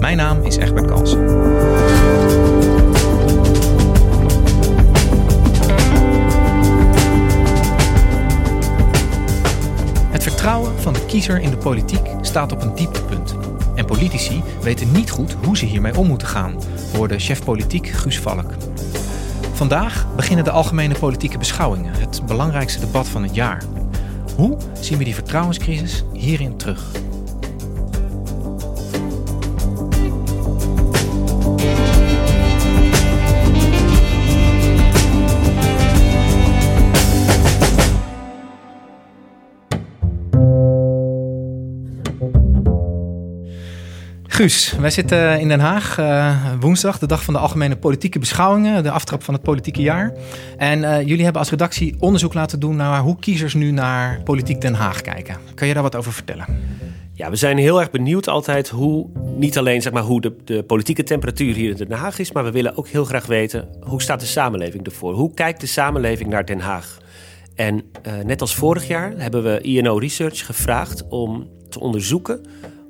Mijn naam is Egbert Kalsen. Het vertrouwen van de kiezer in de politiek staat op een dieptepunt. En politici weten niet goed hoe ze hiermee om moeten gaan, hoorde chef politiek Guus Valk. Vandaag beginnen de algemene politieke beschouwingen, het belangrijkste debat van het jaar. Hoe zien we die vertrouwenscrisis hierin terug? Guus, wij zitten in Den Haag uh, woensdag, de dag van de algemene politieke beschouwingen, de aftrap van het politieke jaar. En uh, jullie hebben als redactie onderzoek laten doen naar hoe kiezers nu naar politiek Den Haag kijken. Kan je daar wat over vertellen? Ja, we zijn heel erg benieuwd altijd hoe, niet alleen zeg maar, hoe de, de politieke temperatuur hier in Den Haag is, maar we willen ook heel graag weten hoe staat de samenleving ervoor? Hoe kijkt de samenleving naar Den Haag? En uh, net als vorig jaar hebben we INO Research gevraagd om te onderzoeken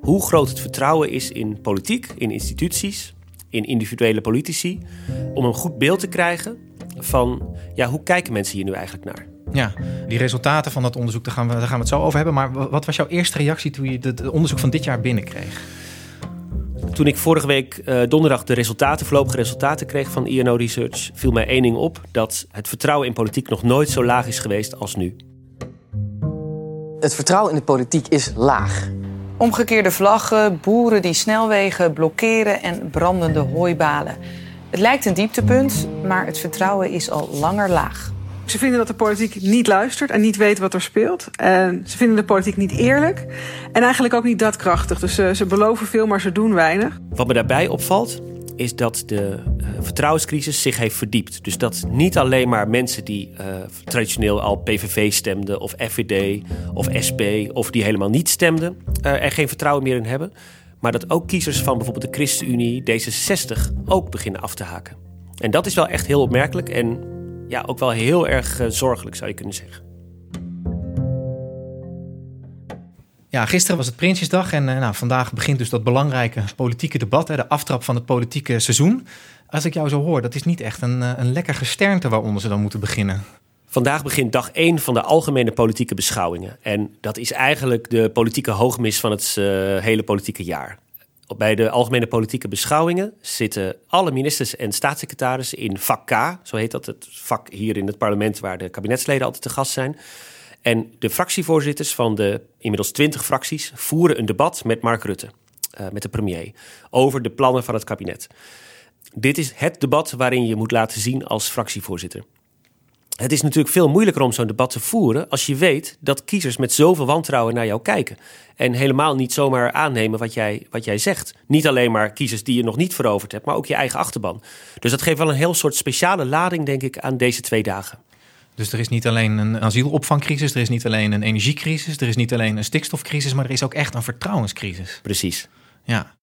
hoe groot het vertrouwen is in politiek, in instituties, in individuele politici, om een goed beeld te krijgen van ja, hoe kijken mensen hier nu eigenlijk naar. Ja, die resultaten van dat onderzoek, daar gaan, we, daar gaan we het zo over hebben. Maar wat was jouw eerste reactie toen je het onderzoek van dit jaar binnenkreeg? Toen ik vorige week uh, donderdag de resultaten, voorlopige resultaten kreeg van INO Research, viel mij één ding op: dat het vertrouwen in politiek nog nooit zo laag is geweest als nu. Het vertrouwen in de politiek is laag. Omgekeerde vlaggen, boeren die snelwegen blokkeren en brandende hooibalen. Het lijkt een dieptepunt, maar het vertrouwen is al langer laag. Ze vinden dat de politiek niet luistert en niet weet wat er speelt. En ze vinden de politiek niet eerlijk en eigenlijk ook niet daadkrachtig. Dus ze, ze beloven veel, maar ze doen weinig. Wat me daarbij opvalt, is dat de uh, vertrouwenscrisis zich heeft verdiept. Dus dat niet alleen maar mensen die uh, traditioneel al PVV stemden, of FVD of SP, of die helemaal niet stemden, uh, er geen vertrouwen meer in hebben. Maar dat ook kiezers van bijvoorbeeld de ChristenUnie, D66 ook beginnen af te haken. En dat is wel echt heel opmerkelijk en ja, ook wel heel erg zorgelijk zou je kunnen zeggen. Ja, gisteren was het Prinsjesdag en nou, vandaag begint dus dat belangrijke politieke debat, hè, de aftrap van het politieke seizoen. Als ik jou zo hoor, dat is niet echt een, een lekker gesternte waaronder ze dan moeten beginnen. Vandaag begint dag 1 van de algemene politieke beschouwingen. En dat is eigenlijk de politieke hoogmis van het uh, hele politieke jaar. Bij de algemene politieke beschouwingen zitten alle ministers en staatssecretarissen in vak K, zo heet dat, het vak hier in het parlement waar de kabinetsleden altijd te gast zijn. En de fractievoorzitters van de inmiddels twintig fracties voeren een debat met Mark Rutte, uh, met de premier, over de plannen van het kabinet. Dit is het debat waarin je moet laten zien als fractievoorzitter. Het is natuurlijk veel moeilijker om zo'n debat te voeren als je weet dat kiezers met zoveel wantrouwen naar jou kijken. En helemaal niet zomaar aannemen wat jij, wat jij zegt. Niet alleen maar kiezers die je nog niet veroverd hebt, maar ook je eigen achterban. Dus dat geeft wel een heel soort speciale lading, denk ik, aan deze twee dagen. Dus er is niet alleen een asielopvangcrisis, er is niet alleen een energiecrisis, er is niet alleen een stikstofcrisis, maar er is ook echt een vertrouwenscrisis. Precies. Ja.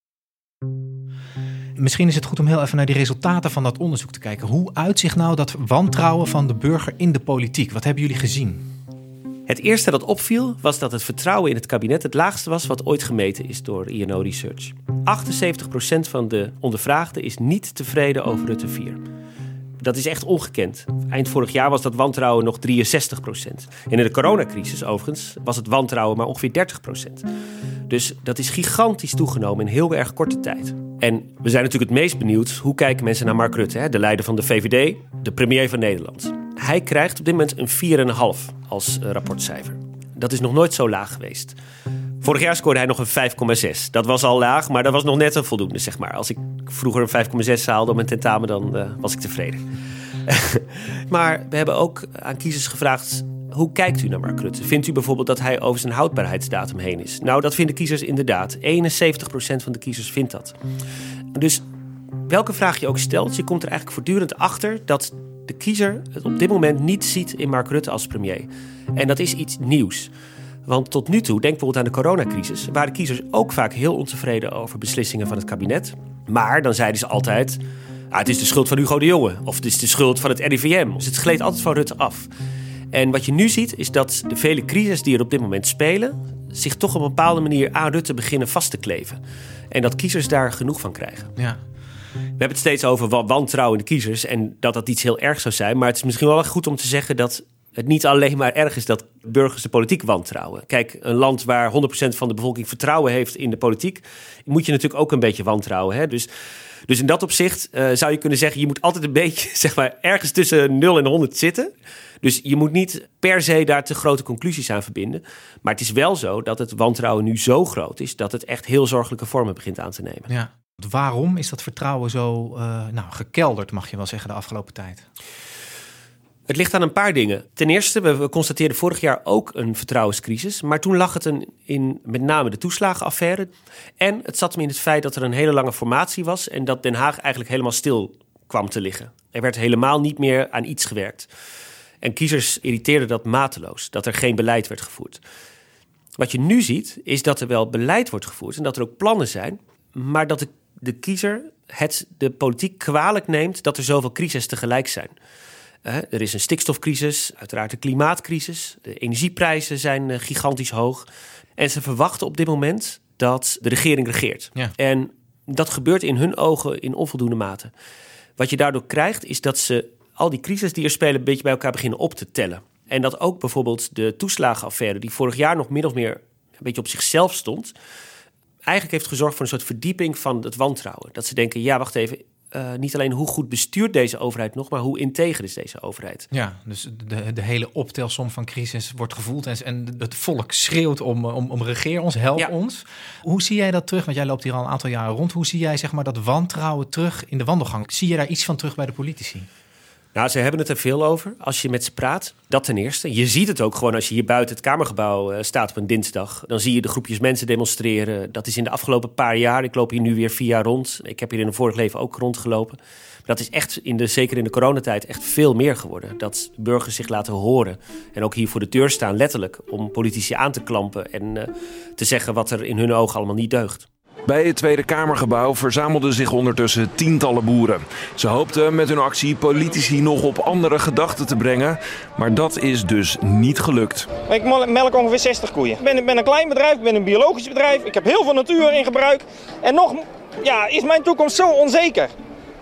Misschien is het goed om heel even naar die resultaten van dat onderzoek te kijken. Hoe uitzicht nou dat wantrouwen van de burger in de politiek? Wat hebben jullie gezien? Het eerste dat opviel was dat het vertrouwen in het kabinet het laagste was wat ooit gemeten is door INO Research. 78% van de ondervraagden is niet tevreden over Rutte 4. Dat is echt ongekend. Eind vorig jaar was dat wantrouwen nog 63 procent. En in de coronacrisis overigens was het wantrouwen maar ongeveer 30 procent. Dus dat is gigantisch toegenomen in heel erg korte tijd. En we zijn natuurlijk het meest benieuwd hoe kijken mensen naar Mark Rutte, hè, de leider van de VVD, de premier van Nederland. Hij krijgt op dit moment een 4,5 als uh, rapportcijfer. Dat is nog nooit zo laag geweest. Vorig jaar scoorde hij nog een 5,6. Dat was al laag, maar dat was nog net een voldoende, zeg maar. Als ik vroeger een 5,6 haalde op mijn tentamen, dan uh, was ik tevreden. maar we hebben ook aan kiezers gevraagd: hoe kijkt u naar Mark Rutte? Vindt u bijvoorbeeld dat hij over zijn houdbaarheidsdatum heen is? Nou, dat vinden kiezers inderdaad. 71% van de kiezers vindt dat. Dus welke vraag je ook stelt, je komt er eigenlijk voortdurend achter dat de kiezer het op dit moment niet ziet in Mark Rutte als premier. En dat is iets nieuws. Want tot nu toe, denk bijvoorbeeld aan de coronacrisis, waren kiezers ook vaak heel ontevreden over beslissingen van het kabinet. Maar dan zeiden ze altijd: ah, het is de schuld van Hugo de Jonge of het is de schuld van het RIVM. Dus het gleed altijd van Rutte af. En wat je nu ziet is dat de vele crises die er op dit moment spelen, zich toch op een bepaalde manier aan Rutte beginnen vast te kleven. En dat kiezers daar genoeg van krijgen. Ja. We hebben het steeds over wantrouwen in de kiezers en dat dat iets heel erg zou zijn. Maar het is misschien wel goed om te zeggen dat het niet alleen maar erg is dat burgers de politiek wantrouwen. Kijk, een land waar 100% van de bevolking vertrouwen heeft in de politiek, moet je natuurlijk ook een beetje wantrouwen. Hè? Dus, dus in dat opzicht uh, zou je kunnen zeggen, je moet altijd een beetje, zeg maar, ergens tussen 0 en 100 zitten. Dus je moet niet per se daar te grote conclusies aan verbinden. Maar het is wel zo dat het wantrouwen nu zo groot is dat het echt heel zorgelijke vormen begint aan te nemen. Ja. Waarom is dat vertrouwen zo uh, nou, gekelderd, mag je wel zeggen, de afgelopen tijd? Het ligt aan een paar dingen. Ten eerste, we constateerden vorig jaar ook een vertrouwenscrisis. Maar toen lag het in met name de toeslagenaffaire. En het zat hem in het feit dat er een hele lange formatie was. En dat Den Haag eigenlijk helemaal stil kwam te liggen. Er werd helemaal niet meer aan iets gewerkt. En kiezers irriteerden dat mateloos, dat er geen beleid werd gevoerd. Wat je nu ziet, is dat er wel beleid wordt gevoerd en dat er ook plannen zijn, maar dat de, de kiezer het de politiek kwalijk neemt dat er zoveel crises tegelijk zijn. Er is een stikstofcrisis, uiteraard een klimaatcrisis, de energieprijzen zijn eh, gigantisch hoog. En ze verwachten op dit moment dat de regering regeert. Ja. En dat gebeurt in hun ogen in onvoldoende mate. Wat je daardoor krijgt, is dat ze al die crises die er spelen een beetje bij elkaar beginnen op te tellen. En dat ook bijvoorbeeld de toeslagenaffaire, die vorig jaar nog min of meer een beetje op zichzelf stond, eigenlijk heeft gezorgd voor een soort verdieping van het wantrouwen. Dat ze denken, ja, wacht even, uh, niet alleen hoe goed bestuurt deze overheid nog, maar hoe integer is deze overheid. Ja, dus de, de hele optelsom van crisis wordt gevoeld en, en het volk schreeuwt om, om, om regeer ons, help ja. ons. Hoe zie jij dat terug? Want jij loopt hier al een aantal jaren rond. Hoe zie jij zeg maar, dat wantrouwen terug in de wandelgang? Zie je daar iets van terug bij de politici? Nou, ze hebben het er veel over als je met ze praat. Dat ten eerste. Je ziet het ook gewoon als je hier buiten het Kamergebouw uh, staat op een dinsdag. Dan zie je de groepjes mensen demonstreren. Dat is in de afgelopen paar jaar. Ik loop hier nu weer vier jaar rond. Ik heb hier in een vorig leven ook rondgelopen. Dat is echt, in de, zeker in de coronatijd, echt veel meer geworden. Dat burgers zich laten horen. En ook hier voor de deur staan, letterlijk. Om politici aan te klampen en uh, te zeggen wat er in hun ogen allemaal niet deugt. Bij het Tweede Kamergebouw verzamelden zich ondertussen tientallen boeren. Ze hoopten met hun actie politici nog op andere gedachten te brengen, maar dat is dus niet gelukt. Ik melk ongeveer 60 koeien. Ik ben, ben een klein bedrijf, ik ben een biologisch bedrijf, ik heb heel veel natuur in gebruik. En nog ja, is mijn toekomst zo onzeker.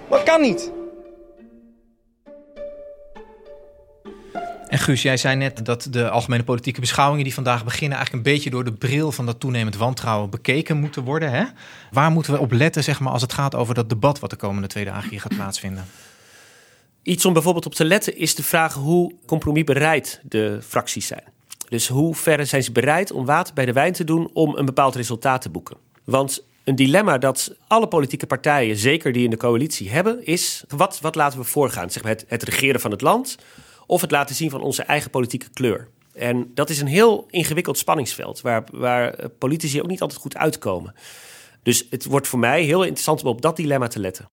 Dat kan niet. En Guus, jij zei net dat de algemene politieke beschouwingen die vandaag beginnen eigenlijk een beetje door de bril van dat toenemend wantrouwen bekeken moeten worden. Hè? Waar moeten we op letten zeg maar, als het gaat over dat debat wat de komende twee dagen hier gaat plaatsvinden? Iets om bijvoorbeeld op te letten is de vraag hoe compromisbereid de fracties zijn. Dus hoe ver zijn ze bereid om water bij de wijn te doen om een bepaald resultaat te boeken? Want een dilemma dat alle politieke partijen, zeker die in de coalitie hebben, is wat, wat laten we voorgaan? Zeg maar het, het regeren van het land of het laten zien van onze eigen politieke kleur. En dat is een heel ingewikkeld spanningsveld waar, waar politici ook niet altijd goed uitkomen. Dus het wordt voor mij heel interessant om op dat dilemma te letten.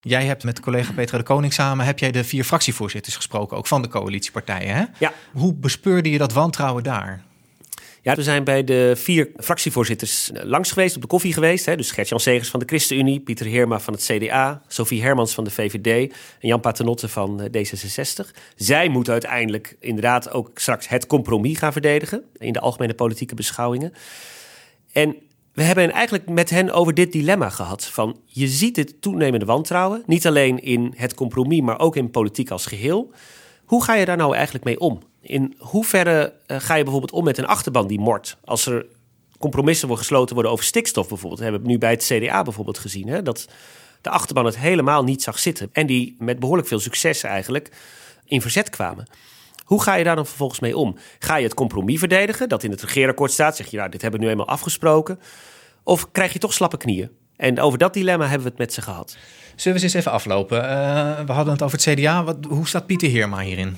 Jij hebt met collega Petra de Koning samen heb jij de vier fractievoorzitters gesproken, ook van de coalitiepartijen. Hè? Ja. Hoe bespeurde je dat wantrouwen daar? Ja, we zijn bij de vier fractievoorzitters eh, langs geweest, op de koffie geweest. Hè. Dus Gert-Jan Segers van de ChristenUnie, Pieter Heerma van het CDA, Sophie Hermans van de VVD en Jan Paternotte van eh, D66. Zij moeten uiteindelijk inderdaad ook straks het compromis gaan verdedigen in de algemene politieke beschouwingen. En we hebben eigenlijk met hen over dit dilemma gehad. Van je ziet het toenemende wantrouwen, niet alleen in het compromis, maar ook in politiek als geheel. Hoe ga je daar nou eigenlijk mee om? In hoeverre uh, ga je bijvoorbeeld om met een achterban die mort? Als er compromissen worden gesloten worden over stikstof bijvoorbeeld. Hebben we nu bij het CDA bijvoorbeeld gezien. Hè? Dat de achterban het helemaal niet zag zitten. En die met behoorlijk veel succes eigenlijk in verzet kwamen. Hoe ga je daar dan vervolgens mee om? Ga je het compromis verdedigen, dat in het regeerakkoord staat? Zeg je, nou, dit hebben we nu eenmaal afgesproken. Of krijg je toch slappe knieën? En over dat dilemma hebben we het met ze gehad. Zullen we eens even aflopen? Uh, we hadden het over het CDA. Wat, hoe staat Pieter Heerma hierin?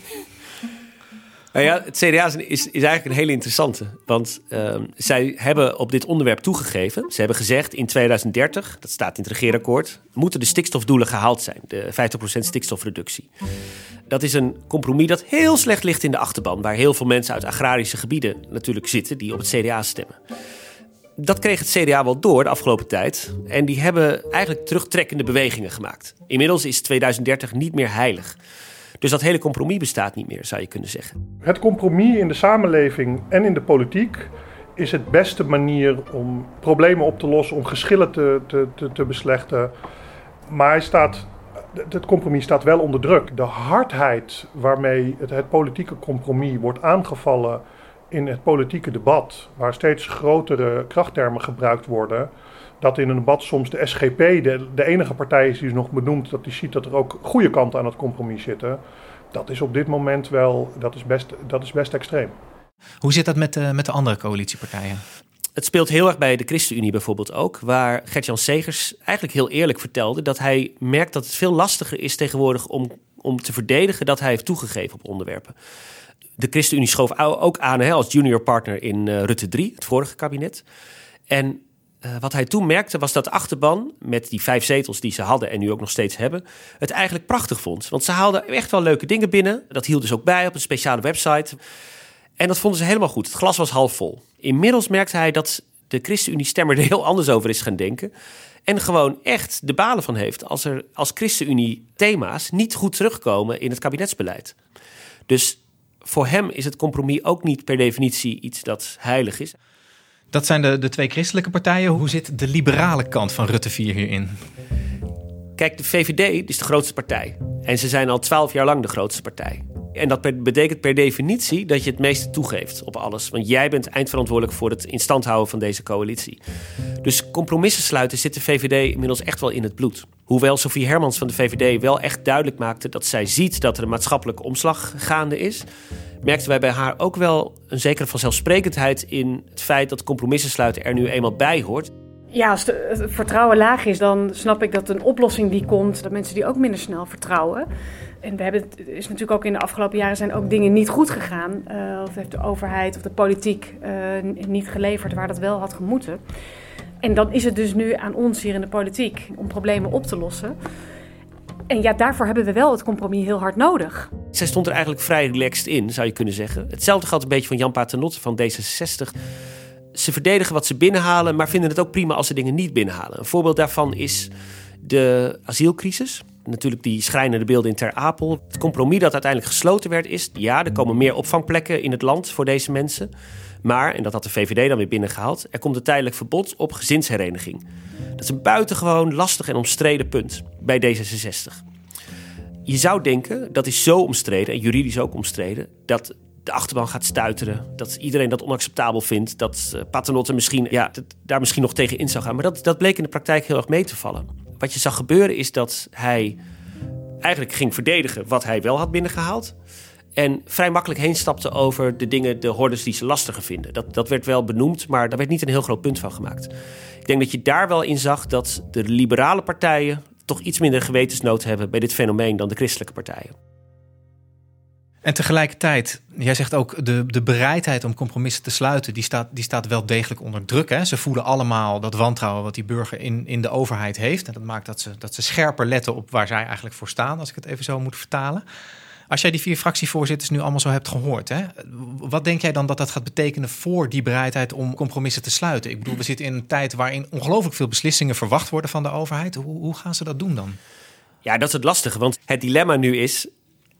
Nou ja, het CDA is, is, eigenlijk een hele interessante. Want uh, zij hebben op dit onderwerp toegegeven. Ze hebben gezegd in 2030, dat staat in het regeerakkoord... moeten de stikstofdoelen gehaald zijn. De 50% stikstofreductie. Dat is een compromis dat heel slecht ligt in de achterban... waar heel veel mensen uit agrarische gebieden natuurlijk zitten... die op het CDA stemmen dat kreeg het CDA wel door de afgelopen tijd. En die hebben eigenlijk terugtrekkende bewegingen gemaakt. Inmiddels is 2030 niet meer heilig. Dus dat hele compromis bestaat niet meer, zou je kunnen zeggen. Het compromis in de samenleving en in de politiek is het beste manier om problemen op te lossen, om geschillen te, te, te, te beslechten. Maar staat, het compromis staat wel onder druk. De hardheid waarmee het, het politieke compromis wordt aangevallen in het politieke debat, waar steeds grotere krachttermen gebruikt worden, dat in een debat soms de SGP de, de enige partij is die is nog benoemd, dat die ziet dat er ook goede kanten aan het compromis zitten. Dat is op dit moment wel, dat is best, dat is best extreem. Hoe zit dat met de, met de andere coalitiepartijen? Het speelt heel erg bij de ChristenUnie bijvoorbeeld ook, waar Gert-Jan Segers eigenlijk heel eerlijk vertelde dat hij merkt dat het veel lastiger is tegenwoordig om, om te verdedigen dat hij heeft toegegeven op onderwerpen de ChristenUnie schoof ook aan hè, als junior partner in uh, Rutte 3, het vorige kabinet. En uh, wat hij toen merkte was dat de achterban, met die vijf zetels die ze hadden en nu ook nog steeds hebben, het eigenlijk prachtig vond. Want ze haalden echt wel leuke dingen binnen. Dat hield dus ook bij op een speciale website. En dat vonden ze helemaal goed. Het glas was half vol. Inmiddels merkte hij dat de ChristenUnie-stemmer er heel anders over is gaan denken. En gewoon echt de balen van heeft als er als ChristenUnie thema's niet goed terugkomen in het kabinetsbeleid. Dus voor hem is het compromis ook niet per definitie iets dat heilig is. Dat zijn de, de twee christelijke partijen. Hoe zit de liberale kant van Rutte 4 hierin? Kijk, de VVD is de grootste partij. En ze zijn al twaalf jaar lang de grootste partij. En dat betekent per definitie dat je het meeste toegeeft op alles. Want jij bent eindverantwoordelijk voor het instand houden van deze coalitie. Dus compromissen sluiten zit de VVD inmiddels echt wel in het bloed. Hoewel Sofie Hermans van de VVD wel echt duidelijk maakte dat zij ziet dat er een maatschappelijke omslag gaande is, merkten wij bij haar ook wel een zekere vanzelfsprekendheid in het feit dat compromissen sluiten er nu eenmaal bij hoort. Ja, als het vertrouwen laag is, dan snap ik dat een oplossing die komt, dat mensen die ook minder snel vertrouwen. En we hebben, het is natuurlijk ook in de afgelopen jaren zijn ook dingen niet goed gegaan. Uh, of heeft de overheid of de politiek uh, niet geleverd waar dat wel had gemoeten. En dan is het dus nu aan ons hier in de politiek om problemen op te lossen. En ja, daarvoor hebben we wel het compromis heel hard nodig. Zij stond er eigenlijk vrij relaxed in, zou je kunnen zeggen. Hetzelfde geldt een beetje van Jan Paternotte van D66. Ze verdedigen wat ze binnenhalen, maar vinden het ook prima als ze dingen niet binnenhalen. Een voorbeeld daarvan is de asielcrisis. Natuurlijk die schrijnende beelden in Ter Apel. Het compromis dat uiteindelijk gesloten werd is... ja, er komen meer opvangplekken in het land voor deze mensen... Maar, en dat had de VVD dan weer binnengehaald, er komt een tijdelijk verbod op gezinshereniging. Dat is een buitengewoon lastig en omstreden punt bij D66. Je zou denken, dat is zo omstreden en juridisch ook omstreden, dat de achterban gaat stuiteren. Dat iedereen dat onacceptabel vindt. Dat uh, Paternotte misschien, ja, daar misschien nog tegen in zou gaan. Maar dat, dat bleek in de praktijk heel erg mee te vallen. Wat je zag gebeuren is dat hij eigenlijk ging verdedigen wat hij wel had binnengehaald. En vrij makkelijk heen stapte over de dingen, de hordes die ze lastiger vinden. Dat, dat werd wel benoemd, maar daar werd niet een heel groot punt van gemaakt. Ik denk dat je daar wel in zag dat de liberale partijen toch iets minder gewetensnood hebben bij dit fenomeen dan de christelijke partijen. En tegelijkertijd, jij zegt ook de, de bereidheid om compromissen te sluiten, die staat, die staat wel degelijk onder druk. Hè? Ze voelen allemaal dat wantrouwen wat die burger in, in de overheid heeft. En dat maakt dat ze, dat ze scherper letten op waar zij eigenlijk voor staan, als ik het even zo moet vertalen. Als jij die vier fractievoorzitters nu allemaal zo hebt gehoord, hè, wat denk jij dan dat dat gaat betekenen voor die bereidheid om compromissen te sluiten? Ik bedoel, we zitten in een tijd waarin ongelooflijk veel beslissingen verwacht worden van de overheid. Hoe, hoe gaan ze dat doen dan? Ja, dat is het lastige, want het dilemma nu is: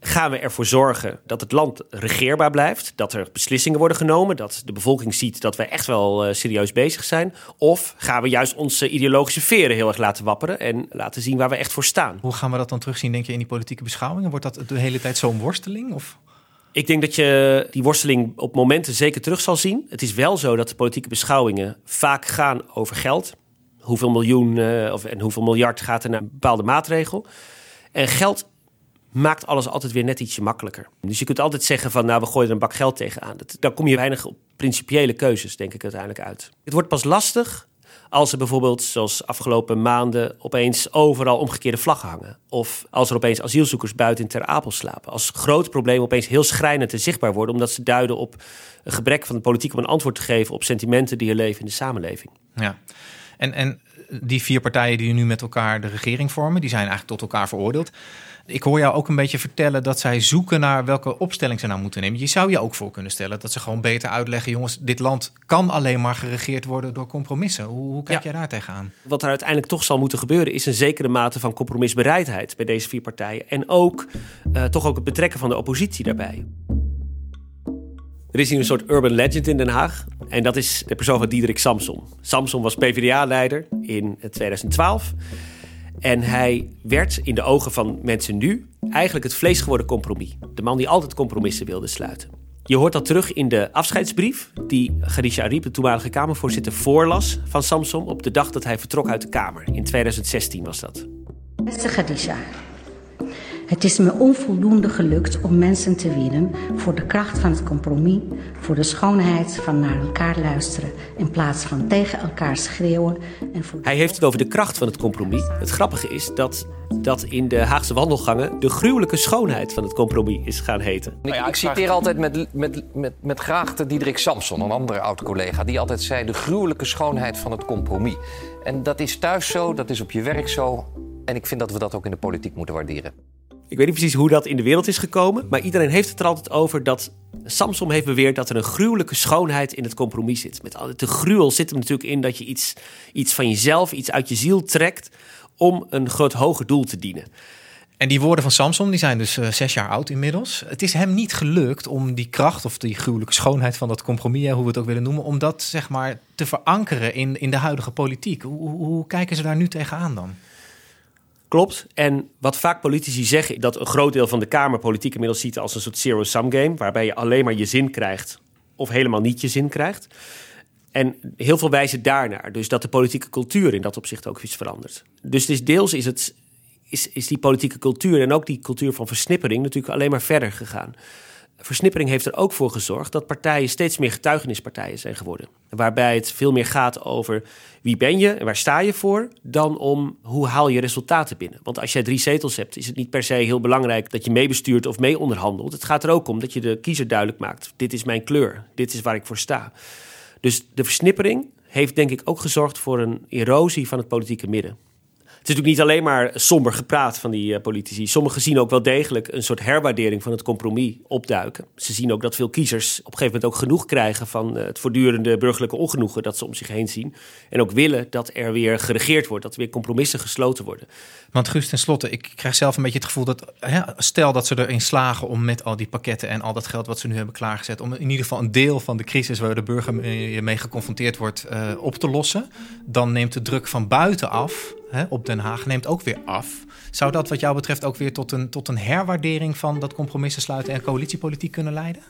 gaan we ervoor zorgen dat het land regeerbaar blijft, dat er beslissingen worden genomen, dat de bevolking ziet dat we echt wel uh, serieus bezig zijn? Of gaan we juist onze ideologische veren heel erg laten wapperen en laten zien waar we echt voor staan? Hoe gaan we dat dan terugzien, denk je, in die politieke beschouwingen? Wordt dat de hele tijd zo'n worsteling? Of? Ik denk dat je die worsteling op momenten zeker terug zal zien. Het is wel zo dat de politieke beschouwingen vaak gaan over geld. Hoeveel miljoen uh, of, en hoeveel miljard gaat er naar een bepaalde maatregel. En geld maakt alles altijd weer net ietsje makkelijker. Dus je kunt altijd zeggen van nou we gooien er een bak geld tegenaan. Dat, daar kom je weinig op principiële keuzes denk ik uiteindelijk uit. Het wordt pas lastig als er bijvoorbeeld, zoals afgelopen maanden, opeens overal omgekeerde vlaggen hangen. Of als er opeens asielzoekers buiten in Ter Apel slapen. Als grote problemen opeens heel schrijnend en zichtbaar worden, omdat ze duiden op een gebrek van de politiek om een antwoord te geven op sentimenten die er leven in de samenleving. Ja, en, en die vier partijen die nu met elkaar de regering vormen, die zijn eigenlijk tot elkaar veroordeeld. Ik hoor jou ook een beetje vertellen dat zij zoeken naar welke opstelling ze nou moeten nemen. Je zou je ook voor kunnen stellen dat ze gewoon beter uitleggen: jongens, dit land kan alleen maar geregeerd worden door compromissen. Hoe, hoe kijk jij daar tegenaan? Wat er uiteindelijk toch zal moeten gebeuren, is een zekere mate van compromisbereidheid bij deze vier partijen. En ook uh, toch ook het betrekken van de oppositie daarbij. Er is hier een soort urban legend in Den Haag. En dat is de persoon van Diederik Samson. Samson was PvdA-leider in 2012. En hij werd in de ogen van mensen nu eigenlijk het vlees geworden compromis. De man die altijd compromissen wilde sluiten. Je hoort dat terug in de afscheidsbrief die Khadija Ariep, de toenmalige Kamervoorzitter, voorlas van Samson op de dag dat hij vertrok uit de Kamer. In 2016 was dat. Beste Khadija, het is me onvoldoende gelukt om mensen te winnen voor de kracht van het compromis, voor de schoonheid van naar elkaar luisteren in plaats van tegen elkaar schreeuwen. En voor Hij heeft het over de kracht van het compromis. Het grappige is dat dat in de Haagse wandelgangen de gruwelijke schoonheid van het compromis is gaan heten. Ik, ik citeer altijd met, met, met, met graagte Diederik Samson, een andere oud-collega, die altijd zei: de gruwelijke schoonheid van het compromis. En dat is thuis zo, dat is op je werk zo. En ik vind dat we dat ook in de politiek moeten waarderen. Ik weet niet precies hoe dat in de wereld is gekomen, maar iedereen heeft het er altijd over dat Samsom heeft beweerd dat er een gruwelijke schoonheid in het compromis zit. Met de gruwel zit er natuurlijk in dat je iets, iets van jezelf, iets uit je ziel trekt om een groot hoger doel te dienen. En die woorden van Samson die zijn dus uh, zes jaar oud inmiddels. Het is hem niet gelukt om die kracht of die gruwelijke schoonheid van dat compromis, hoe we het ook willen noemen, om dat zeg maar te verankeren in, in de huidige politiek. Hoe, hoe kijken ze daar nu tegenaan dan? Klopt. En wat vaak politici zeggen, dat een groot deel van de Kamer politiek inmiddels ziet als een soort zero-sum game, waarbij je alleen maar je zin krijgt of helemaal niet je zin krijgt. En heel veel wijzen daarnaar. Dus dat de politieke cultuur in dat opzicht ook iets verandert. Dus is deels is, het, is, is die politieke cultuur en ook die cultuur van versnippering natuurlijk alleen maar verder gegaan versnippering heeft er ook voor gezorgd dat partijen steeds meer getuigenispartijen zijn geworden. Waarbij het veel meer gaat over wie ben je en waar sta je voor, dan om hoe haal je resultaten binnen. Want als jij drie zetels hebt, is het niet per se heel belangrijk dat je meebestuurt of mee onderhandelt. Het gaat er ook om dat je de kiezer duidelijk maakt: dit is mijn kleur, dit is waar ik voor sta. Dus de versnippering heeft denk ik ook gezorgd voor een erosie van het politieke midden. Is natuurlijk niet alleen maar somber gepraat van die uh, politici. Sommigen zien ook wel degelijk een soort herwaardering van het compromis opduiken. Ze zien ook dat veel kiezers op een gegeven moment ook genoeg krijgen van uh, het voortdurende burgerlijke ongenoegen dat ze om zich heen zien. En ook willen dat er weer geregeerd wordt, dat er weer compromissen gesloten worden. Want Guus, tenslotte, ik krijg zelf een beetje het gevoel dat, stel dat ze erin slagen om met al die pakketten en al dat geld wat ze nu hebben klaargezet, om in ieder geval een deel van de crisis waar de burger mee geconfronteerd wordt uh, op te lossen, dan neemt de druk van buitenaf hè, op Den Haag neemt ook weer af. Zou dat wat jou betreft ook weer tot een, tot een herwaardering van dat compromissen sluiten en coalitiepolitiek kunnen leiden?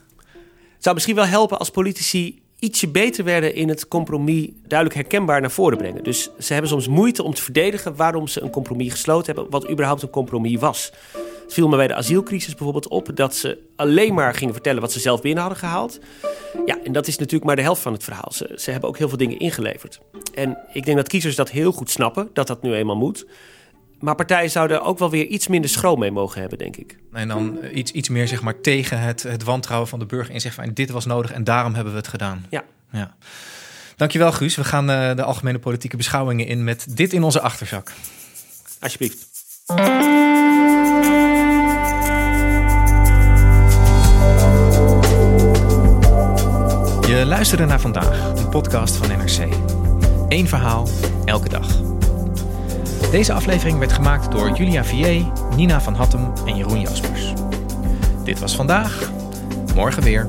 Het zou misschien wel helpen als politici ietsje beter werden in het compromis duidelijk herkenbaar naar voren brengen. Dus ze hebben soms moeite om te verdedigen waarom ze een compromis gesloten hebben, wat überhaupt een compromis was. Het viel me bij de asielcrisis bijvoorbeeld op dat ze alleen maar gingen vertellen wat ze zelf binnen hadden gehaald. Ja, en dat is natuurlijk maar de helft van het verhaal. Ze, ze hebben ook heel veel dingen ingeleverd. En ik denk dat kiezers dat heel goed snappen, dat dat nu eenmaal moet. Maar partijen zouden ook wel weer iets minder schroom mee mogen hebben, denk ik. En dan iets, iets meer zeg maar, tegen het, het wantrouwen van de burger. En zeggen van dit was nodig en daarom hebben we het gedaan. Ja. ja. Dankjewel Guus. We gaan uh, de algemene politieke beschouwingen in met dit in onze achterzak. Alsjeblieft. Je luisterde naar vandaag, een podcast van NRC. Eén verhaal, elke dag. Deze aflevering werd gemaakt door Julia Vier, Nina van Hattem en Jeroen Jaspers. Dit was vandaag, morgen weer.